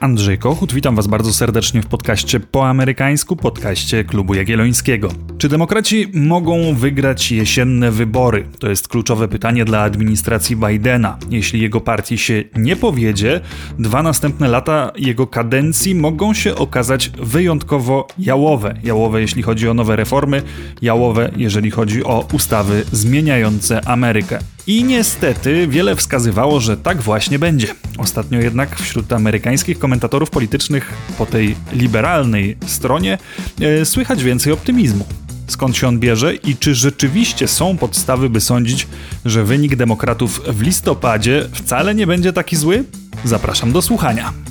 Andrzej Kochut, witam Was bardzo serdecznie w podcaście po amerykańsku, podcaście Klubu Jagiellońskiego. Czy demokraci mogą wygrać jesienne wybory? To jest kluczowe pytanie dla administracji Bidena. Jeśli jego partii się nie powiedzie, dwa następne lata jego kadencji mogą się okazać wyjątkowo jałowe. Jałowe jeśli chodzi o nowe reformy, jałowe jeżeli chodzi o ustawy zmieniające Amerykę. I niestety wiele wskazywało, że tak właśnie będzie. Ostatnio jednak wśród amerykańskich komentatorów politycznych po tej liberalnej stronie e, słychać więcej optymizmu. Skąd się on bierze i czy rzeczywiście są podstawy, by sądzić, że wynik demokratów w listopadzie wcale nie będzie taki zły? Zapraszam do słuchania.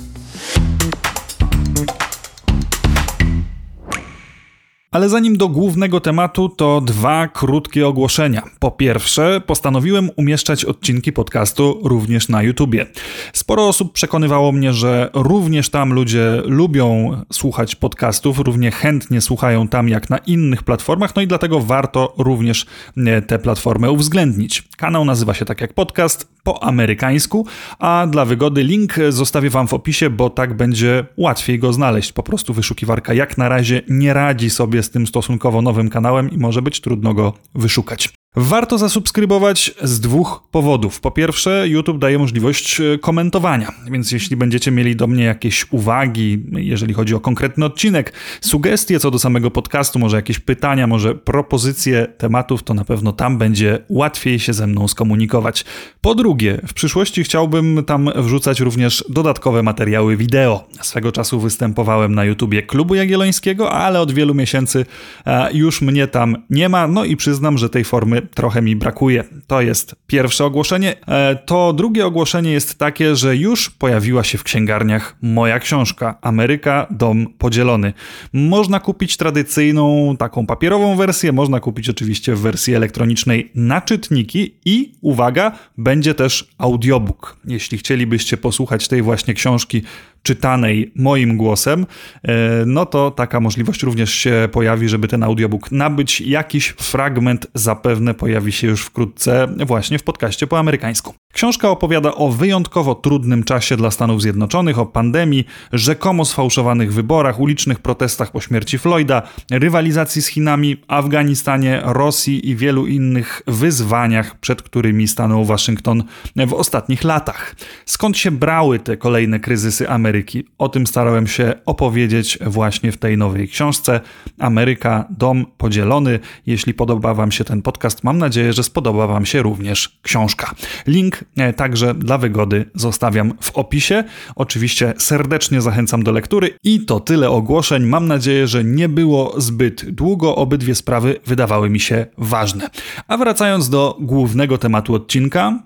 Ale zanim do głównego tematu, to dwa krótkie ogłoszenia. Po pierwsze, postanowiłem umieszczać odcinki podcastu również na YouTubie. Sporo osób przekonywało mnie, że również tam ludzie lubią słuchać podcastów, równie chętnie słuchają tam jak na innych platformach, no i dlatego warto również e, te platformy uwzględnić. Kanał nazywa się tak jak podcast, po amerykańsku, a dla wygody link zostawię Wam w opisie, bo tak będzie łatwiej go znaleźć. Po prostu wyszukiwarka jak na razie nie radzi sobie z tym stosunkowo nowym kanałem i może być trudno go wyszukać. Warto zasubskrybować z dwóch powodów. Po pierwsze, YouTube daje możliwość e, komentowania, więc jeśli będziecie mieli do mnie jakieś uwagi, jeżeli chodzi o konkretny odcinek, sugestie co do samego podcastu, może jakieś pytania, może propozycje tematów, to na pewno tam będzie łatwiej się ze mną skomunikować. Po drugie, w przyszłości chciałbym tam wrzucać również dodatkowe materiały wideo. Swego czasu występowałem na YouTubie Klubu Jagiellońskiego, ale od wielu miesięcy e, już mnie tam nie ma, no i przyznam, że tej formy trochę mi brakuje. To jest pierwsze ogłoszenie. E, to drugie ogłoszenie jest takie, że już pojawiła się w księgarniach moja książka Ameryka Dom Podzielony. Można kupić tradycyjną, taką papierową wersję, można kupić oczywiście w wersji elektronicznej na czytniki i uwaga, będzie też audiobook. Jeśli chcielibyście posłuchać tej właśnie książki czytanej moim głosem, e, no to taka możliwość również się pojawi, żeby ten audiobook nabyć. Jakiś fragment zapewne pojawi się już wkrótce właśnie w podcaście po amerykańsku. Książka opowiada o wyjątkowo trudnym czasie dla Stanów Zjednoczonych, o pandemii, rzekomo sfałszowanych wyborach, ulicznych protestach po śmierci Floyda, rywalizacji z Chinami, Afganistanie, Rosji i wielu innych wyzwaniach, przed którymi stanął Waszyngton w ostatnich latach. Skąd się brały te kolejne kryzysy Ameryki? O tym starałem się opowiedzieć właśnie w tej nowej książce. Ameryka, dom podzielony. Jeśli podoba Wam się ten podcast, mam nadzieję, że spodoba Wam się również książka. Link E, także dla wygody zostawiam w opisie. Oczywiście serdecznie zachęcam do lektury i to tyle ogłoszeń. Mam nadzieję, że nie było zbyt długo. Obydwie sprawy wydawały mi się ważne. A wracając do głównego tematu odcinka.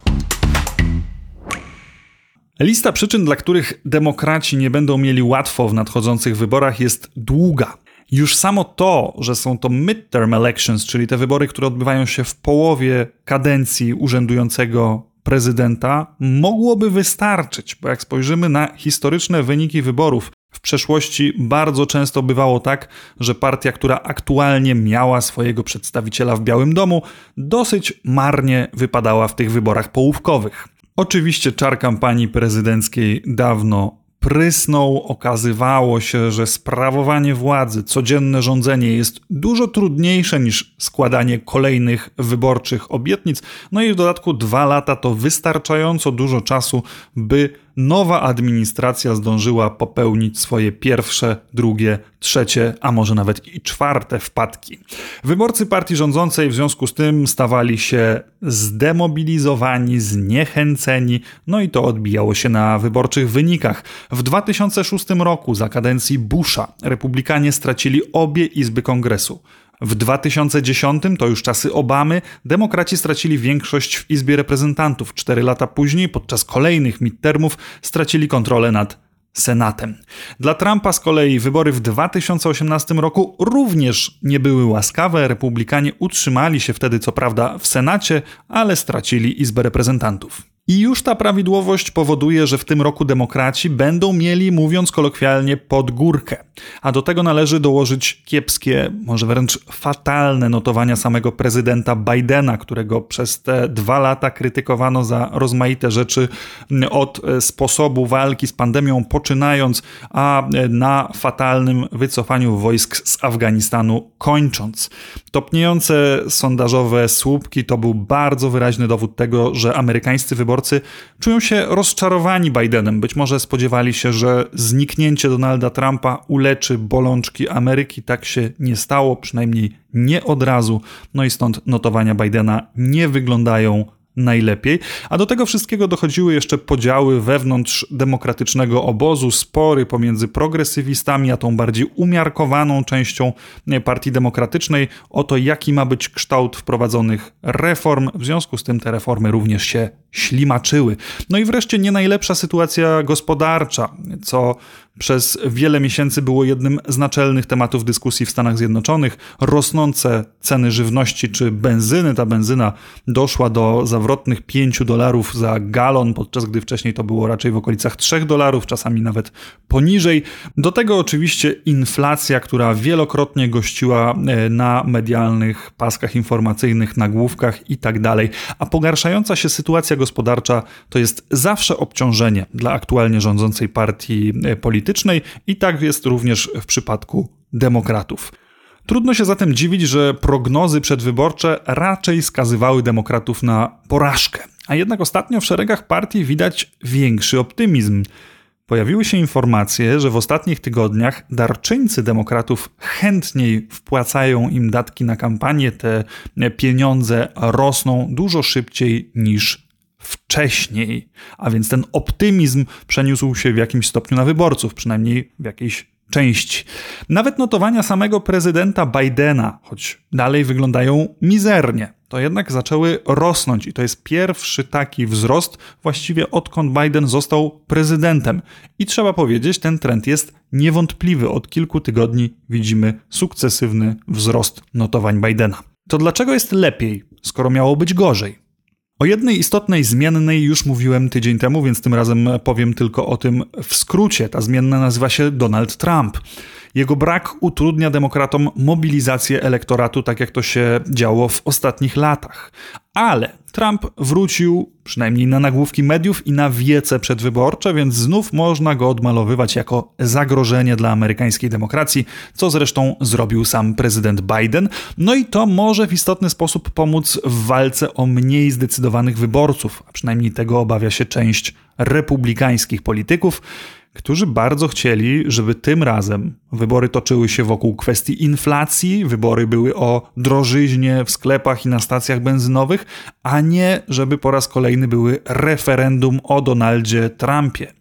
Lista przyczyn, dla których demokraci nie będą mieli łatwo w nadchodzących wyborach, jest długa. Już samo to, że są to midterm elections, czyli te wybory, które odbywają się w połowie kadencji urzędującego prezydenta mogłoby wystarczyć, bo jak spojrzymy na historyczne wyniki wyborów, w przeszłości bardzo często bywało tak, że partia, która aktualnie miała swojego przedstawiciela w Białym Domu, dosyć marnie wypadała w tych wyborach połówkowych. Oczywiście czar kampanii prezydenckiej dawno prysnął, okazywało się, że sprawowanie władzy, codzienne rządzenie jest dużo trudniejsze niż składanie kolejnych wyborczych obietnic. No i w dodatku dwa lata to wystarczająco dużo czasu, by nowa administracja zdążyła popełnić swoje pierwsze, drugie, trzecie, a może nawet i czwarte wpadki. Wyborcy partii rządzącej w związku z tym stawali się zdemobilizowani, zniechęceni, no i to odbijało się na wyborczych wynikach. W 2006 roku za kadencji Busha republikanie stracili obie izby kongresu. W 2010, to już czasy Obamy, demokraci stracili większość w Izbie Reprezentantów. Cztery lata później, podczas kolejnych midtermów, stracili kontrolę nad Senatem. Dla Trumpa z kolei wybory w 2018 roku również nie były łaskawe. Republikanie utrzymali się wtedy co prawda w Senacie, ale stracili Izbę Reprezentantów. I już ta prawidłowość powoduje, że w tym roku demokraci będą mieli, mówiąc kolokwialnie, podgórkę. A do tego należy dołożyć kiepskie, może wręcz fatalne notowania samego prezydenta Bidena, którego przez te dwa lata krytykowano za rozmaite rzeczy od sposobu walki z pandemią poczynając, a na fatalnym wycofaniu wojsk z Afganistanu kończąc. Topniejące sondażowe słupki to był bardzo wyraźny dowód tego, że amerykańscy wyborcy wyborcy czują się rozczarowani Bidenem. Być może spodziewali się, że zniknięcie Donalda Trumpa uleczy bolączki Ameryki. Tak się nie stało, przynajmniej nie od razu. No i stąd notowania Bidena nie wyglądają najlepiej. A do tego wszystkiego dochodziły jeszcze podziały wewnątrz demokratycznego obozu, spory pomiędzy progresywistami a tą bardziej umiarkowaną częścią Partii Demokratycznej o to, jaki ma być kształt wprowadzonych reform. W związku z tym te reformy również się ślimaczyły. No i wreszcie nie najlepsza sytuacja gospodarcza, co przez wiele miesięcy było jednym z naczelnych tematów dyskusji w Stanach Zjednoczonych. Rosnące ceny żywności czy benzyny. Ta benzyna doszła do zawrotnych 5 dolarów za galon, podczas gdy wcześniej to było raczej w okolicach 3 dolarów, czasami nawet poniżej. Do tego oczywiście inflacja, która wielokrotnie gościła e, na medialnych paskach informacyjnych, nagłówkach i tak dalej. A pogarszająca się sytuacja gospodarcza to jest zawsze obciążenie dla aktualnie rządzącej partii e, politycznej i tak jest również w przypadku demokratów. Trudno się zatem dziwić, że prognozy przedwyborcze raczej skazywały demokratów na porażkę. A jednak ostatnio w szeregach partii widać większy optymizm. Pojawiły się informacje, że w ostatnich tygodniach darczyńcy demokratów chętniej wpłacają im datki na kampanię, te pieniądze rosną dużo szybciej niż wcześniej. A więc ten optymizm przeniósł się w jakimś stopniu na wyborców, przynajmniej w jakiejś części. Nawet notowania samego prezydenta Bidena, choć dalej wyglądają mizernie, to jednak zaczęły rosnąć i to jest pierwszy taki wzrost właściwie odkąd Biden został prezydentem. I trzeba powiedzieć, ten trend jest niewątpliwy. Od kilku tygodni widzimy sukcesywny wzrost notowań Bidena. To dlaczego jest lepiej, skoro miało być gorzej? O jednej istotnej zmiennej już mówiłem tydzień temu, więc tym razem powiem tylko o tym w skrócie. Ta zmienna nazywa się Donald Trump. Jego brak utrudnia demokratom mobilizację elektoratu, tak jak to się działo w ostatnich latach. Ale Trump wrócił przynajmniej na nagłówki mediów i na wiece przedwyborcze, więc znów można go odmalowywać jako zagrożenie dla amerykańskiej demokracji, co zresztą zrobił sam prezydent Biden. No i to może w istotny sposób pomóc w walce o mniej zdecydowanych wyborców, a przynajmniej tego obawia się część republikańskich polityków którzy bardzo chcieli, żeby tym razem wybory toczyły się wokół kwestii inflacji, wybory były o drożyźnie w sklepach i na stacjach benzynowych, a nie żeby po raz kolejny były referendum o Donaldzie Trumpie.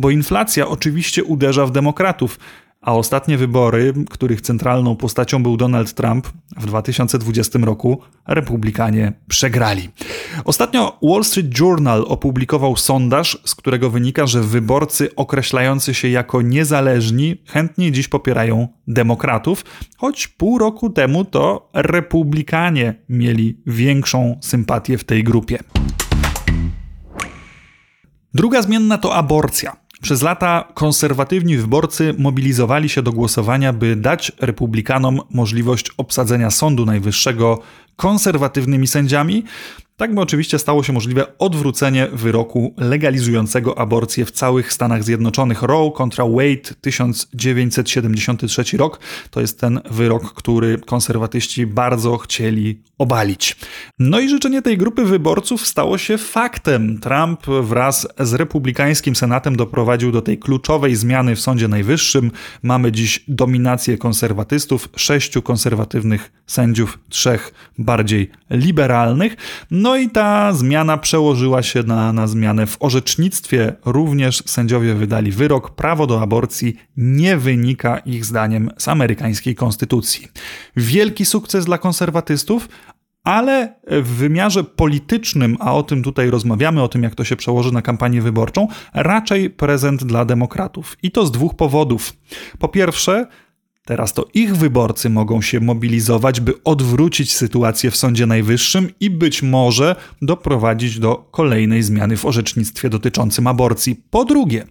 Bo inflacja oczywiście uderza w demokratów, a ostatnie wybory, których centralną postacią był Donald Trump w 2020 roku, republikanie przegrali. Ostatnio Wall Street Journal opublikował sondaż, z którego wynika, że wyborcy określający się jako niezależni chętnie dziś popierają demokratów, choć pół roku temu to republikanie mieli większą sympatię w tej grupie. Druga zmienna to aborcja. Przez lata konserwatywni wyborcy mobilizowali się do głosowania, by dać republikanom możliwość obsadzenia Sądu Najwyższego konserwatywnymi sędziami, tak by oczywiście stało się możliwe odwrócenie wyroku legalizującego aborcję w całych Stanach Zjednoczonych. Roe kontra Wade 1973 rok to jest ten wyrok, który konserwatyści bardzo chcieli obalić. No i życzenie tej grupy wyborców stało się faktem. Trump wraz z republikańskim senatem doprowadził do tej kluczowej zmiany w Sądzie Najwyższym. Mamy dziś dominację konserwatystów, sześciu konserwatywnych sędziów, trzech bardziej liberalnych. No i ta zmiana przełożyła się na, na zmianę w orzecznictwie. Również sędziowie wydali wyrok. Prawo do aborcji nie wynika ich zdaniem z amerykańskiej konstytucji. Wielki sukces dla konserwatystów, ale w wymiarze politycznym, a o tym tutaj rozmawiamy, o tym jak to się przełoży na kampanię wyborczą, raczej prezent dla demokratów. I to z dwóch powodów. Po pierwsze, Teraz to ich wyborcy mogą się mobilizować, by odwrócić sytuację w Sądzie Najwyższym i być może doprowadzić do kolejnej zmiany w orzecznictwie dotyczącym aborcji. Po drugie,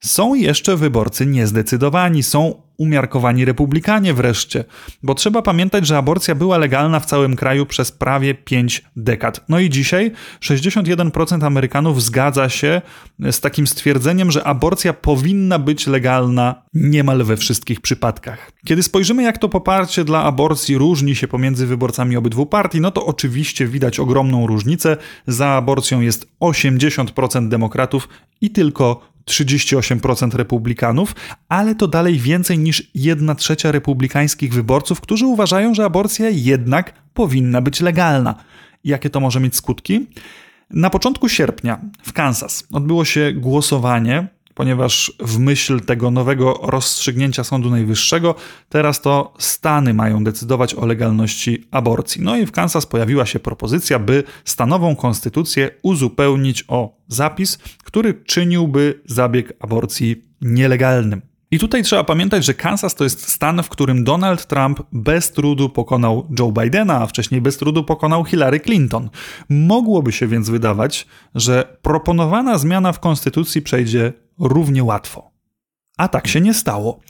są jeszcze wyborcy niezdecydowani, są umiarkowani republikanie wreszcie, bo trzeba pamiętać, że aborcja była legalna w całym kraju przez prawie 5 dekad. No i dzisiaj 61% Amerykanów zgadza się z takim stwierdzeniem, że aborcja powinna być legalna niemal we wszystkich przypadkach. Kiedy spojrzymy, jak to poparcie dla aborcji różni się pomiędzy wyborcami obydwu partii, no to oczywiście widać ogromną różnicę. Za aborcją jest 80% demokratów i tylko 38% republikanów, ale to dalej więcej niż 1 trzecia republikańskich wyborców, którzy uważają, że aborcja jednak powinna być legalna. Jakie to może mieć skutki? Na początku sierpnia w Kansas odbyło się głosowanie ponieważ w myśl tego nowego rozstrzygnięcia Sądu Najwyższego teraz to Stany mają decydować o legalności aborcji. No i w Kansas pojawiła się propozycja, by stanową konstytucję uzupełnić o zapis, który czyniłby zabieg aborcji nielegalnym. I tutaj trzeba pamiętać, że Kansas to jest stan, w którym Donald Trump bez trudu pokonał Joe Bidena, a wcześniej bez trudu pokonał Hillary Clinton. Mogłoby się więc wydawać, że proponowana zmiana w konstytucji przejdzie równie łatwo. A tak się nie stało.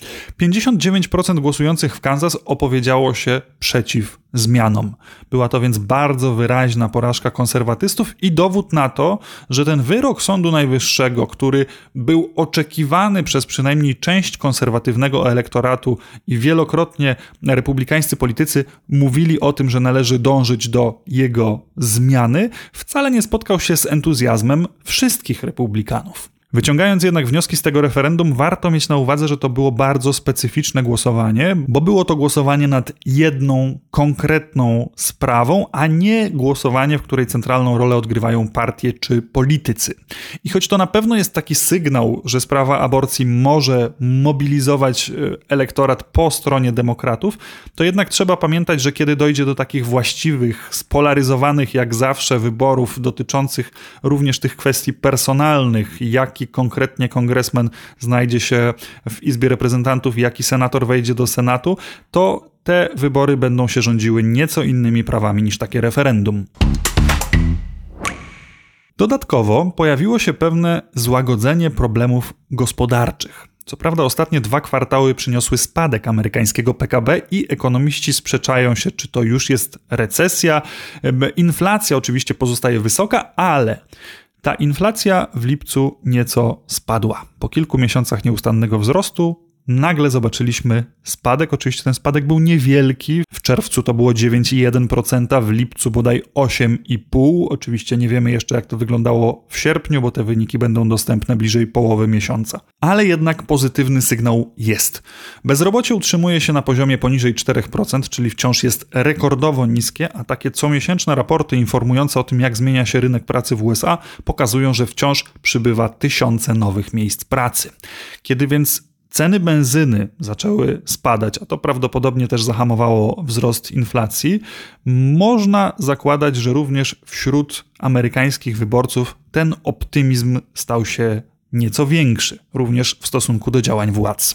59% głosujących w Kansas opowiedziało się przeciw zmianom. Była to więc bardzo wyraźna porażka konserwatystów i dowód na to, że ten wyrok Sądu Najwyższego, który był oczekiwany przez przynajmniej część konserwatywnego elektoratu i wielokrotnie republikańscy politycy mówili o tym, że należy dążyć do jego zmiany, wcale nie spotkał się z entuzjazmem wszystkich republikanów. Wyciągając jednak wnioski z tego referendum, warto mieć na uwadze, że to było bardzo specyficzne głosowanie, bo było to głosowanie nad jedną konkretną sprawą, a nie głosowanie, w której centralną rolę odgrywają partie czy politycy. I choć to na pewno jest taki sygnał, że sprawa aborcji może mobilizować e, elektorat po stronie demokratów, to jednak trzeba pamiętać, że kiedy dojdzie do takich właściwych, spolaryzowanych jak zawsze wyborów dotyczących również tych kwestii personalnych, jak jaki konkretnie kongresmen znajdzie się w Izbie Reprezentantów, jaki senator wejdzie do Senatu, to te wybory będą się rządziły nieco innymi prawami niż takie referendum. Dodatkowo pojawiło się pewne złagodzenie problemów gospodarczych. Co prawda, ostatnie dwa kwartały przyniosły spadek amerykańskiego PKB i ekonomiści sprzeczają się, czy to już jest recesja. Inflacja oczywiście pozostaje wysoka, ale ta inflacja w lipcu nieco spadła. Po kilku miesiącach nieustannego wzrostu nagle zobaczyliśmy spadek. Oczywiście ten spadek był niewielki. W czerwcu to było 9,1%, w lipcu bodaj 8,5%. Oczywiście nie wiemy jeszcze, jak to wyglądało w sierpniu, bo te wyniki będą dostępne bliżej połowy miesiąca. Ale jednak pozytywny sygnał jest. Bezrobocie utrzymuje się na poziomie poniżej 4%, czyli wciąż jest rekordowo niskie, a takie comiesięczne raporty informujące o tym, jak zmienia się rynek pracy w USA, pokazują, że wciąż przybywa tysiące nowych miejsc pracy. Kiedy więc Ceny benzyny zaczęły spadać, a to prawdopodobnie też zahamowało wzrost inflacji. Można zakładać, że również wśród amerykańskich wyborców ten optymizm stał się nieco większy, również w stosunku do działań władz.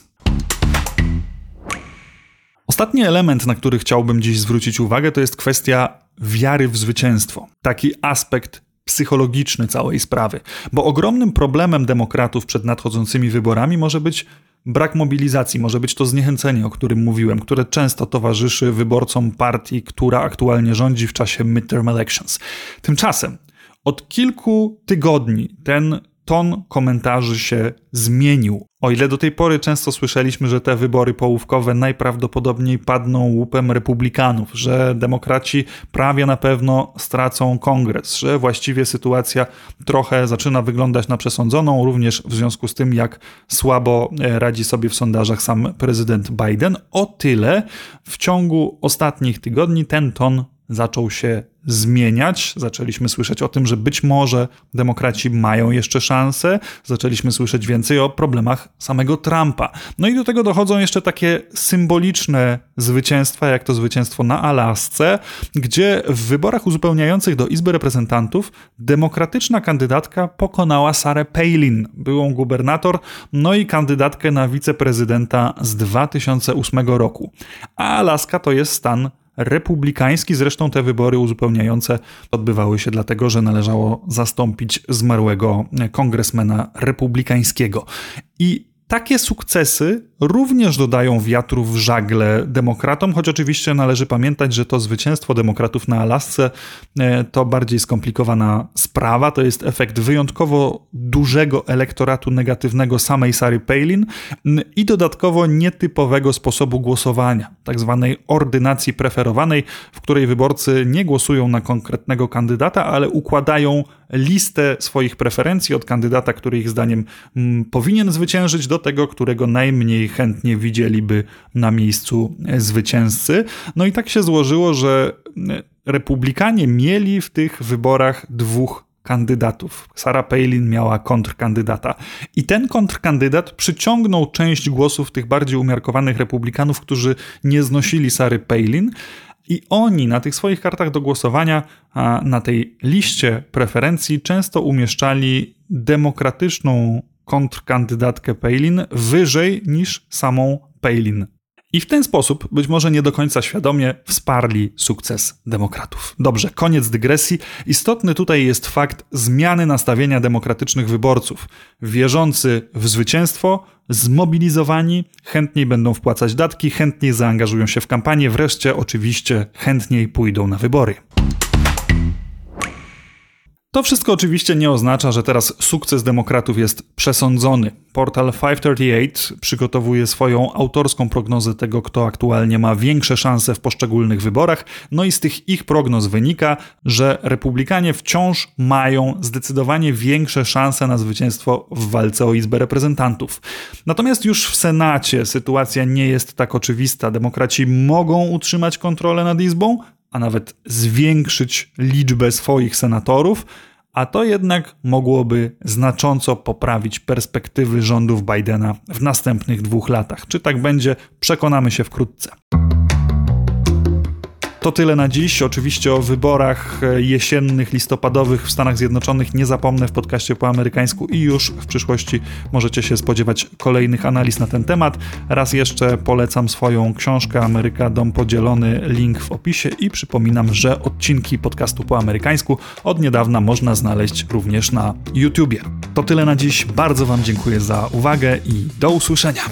Ostatni element, na który chciałbym dziś zwrócić uwagę, to jest kwestia wiary w zwycięstwo. Taki aspekt psychologiczny całej sprawy, bo ogromnym problemem demokratów przed nadchodzącymi wyborami może być Brak mobilizacji może być to zniechęcenie, o którym mówiłem, które często towarzyszy wyborcom partii, która aktualnie rządzi w czasie midterm elections. Tymczasem od kilku tygodni ten ton komentarzy się zmienił. O ile do tej pory często słyszeliśmy, że te wybory połówkowe najprawdopodobniej padną łupem republikanów, że demokraci prawie na pewno stracą kongres, że właściwie sytuacja trochę zaczyna wyglądać na przesądzoną, również w związku z tym, jak słabo e, radzi sobie w sondażach sam prezydent Biden, o tyle w ciągu ostatnich tygodni ten ton zaczął się zmieniać. Zaczęliśmy słyszeć o tym, że być może demokraci mają jeszcze szansę. Zaczęliśmy słyszeć więcej o problemach samego Trumpa. No i do tego dochodzą jeszcze takie symboliczne zwycięstwa, jak to zwycięstwo na Alasce, gdzie w wyborach uzupełniających do Izby Reprezentantów demokratyczna kandydatka pokonała Sarę Palin, byłą gubernator, no i kandydatkę na wiceprezydenta z 2008 roku. A Alaska to jest stan republikański. Zresztą te wybory uzupełniające odbywały się dlatego, że należało zastąpić zmarłego kongresmena republikańskiego. I takie sukcesy również dodają wiatru w żagle demokratom, choć oczywiście należy pamiętać, że to zwycięstwo demokratów na Alasce e, to bardziej skomplikowana sprawa. To jest efekt wyjątkowo dużego elektoratu negatywnego samej Sary Palin i dodatkowo nietypowego sposobu głosowania, tak zwanej ordynacji preferowanej, w której wyborcy nie głosują na konkretnego kandydata, ale układają listę swoich preferencji od kandydata, który ich zdaniem powinien zwyciężyć, do tego, którego najmniej chętnie widzieliby na miejscu zwycięzcy. No i tak się złożyło, że republikanie mieli w tych wyborach dwóch kandydatów. Sarah Palin miała kontrkandydata. I ten kontrkandydat przyciągnął część głosów tych bardziej umiarkowanych republikanów, którzy nie znosili Sary Palin. I oni na tych swoich kartach do głosowania, na tej liście preferencji, często umieszczali demokratyczną kontrkandydatkę Palin wyżej niż samą Palin. I w ten sposób, być może nie do końca świadomie, wsparli sukces demokratów. Dobrze, koniec dygresji. Istotny tutaj jest fakt zmiany nastawienia demokratycznych wyborców. Wierzący w zwycięstwo, zmobilizowani, chętniej będą wpłacać datki, chętniej zaangażują się w kampanię, wreszcie oczywiście chętniej pójdą na wybory. To wszystko oczywiście nie oznacza, że teraz sukces demokratów jest przesądzony. Portal 538 przygotowuje swoją autorską prognozę tego, kto aktualnie ma większe szanse w poszczególnych wyborach, no i z tych ich prognoz wynika, że republikanie wciąż mają zdecydowanie większe szanse na zwycięstwo w walce o Izbę Reprezentantów. Natomiast już w Senacie sytuacja nie jest tak oczywista. Demokraci mogą utrzymać kontrolę nad Izbą, a nawet zwiększyć liczbę swoich senatorów, a to jednak mogłoby znacząco poprawić perspektywy rządów Bidena w następnych dwóch latach. Czy tak będzie, przekonamy się wkrótce. To tyle na dziś. Oczywiście o wyborach e, jesiennych, listopadowych w Stanach Zjednoczonych nie zapomnę w podcaście po amerykańsku i już w przyszłości możecie się spodziewać kolejnych analiz na ten temat. Raz jeszcze polecam swoją książkę Ameryka Dom Podzielony, link w opisie i przypominam, że odcinki podcastu po amerykańsku od niedawna można znaleźć również na YouTubie. To tyle na dziś. Bardzo Wam dziękuję za uwagę i do usłyszenia.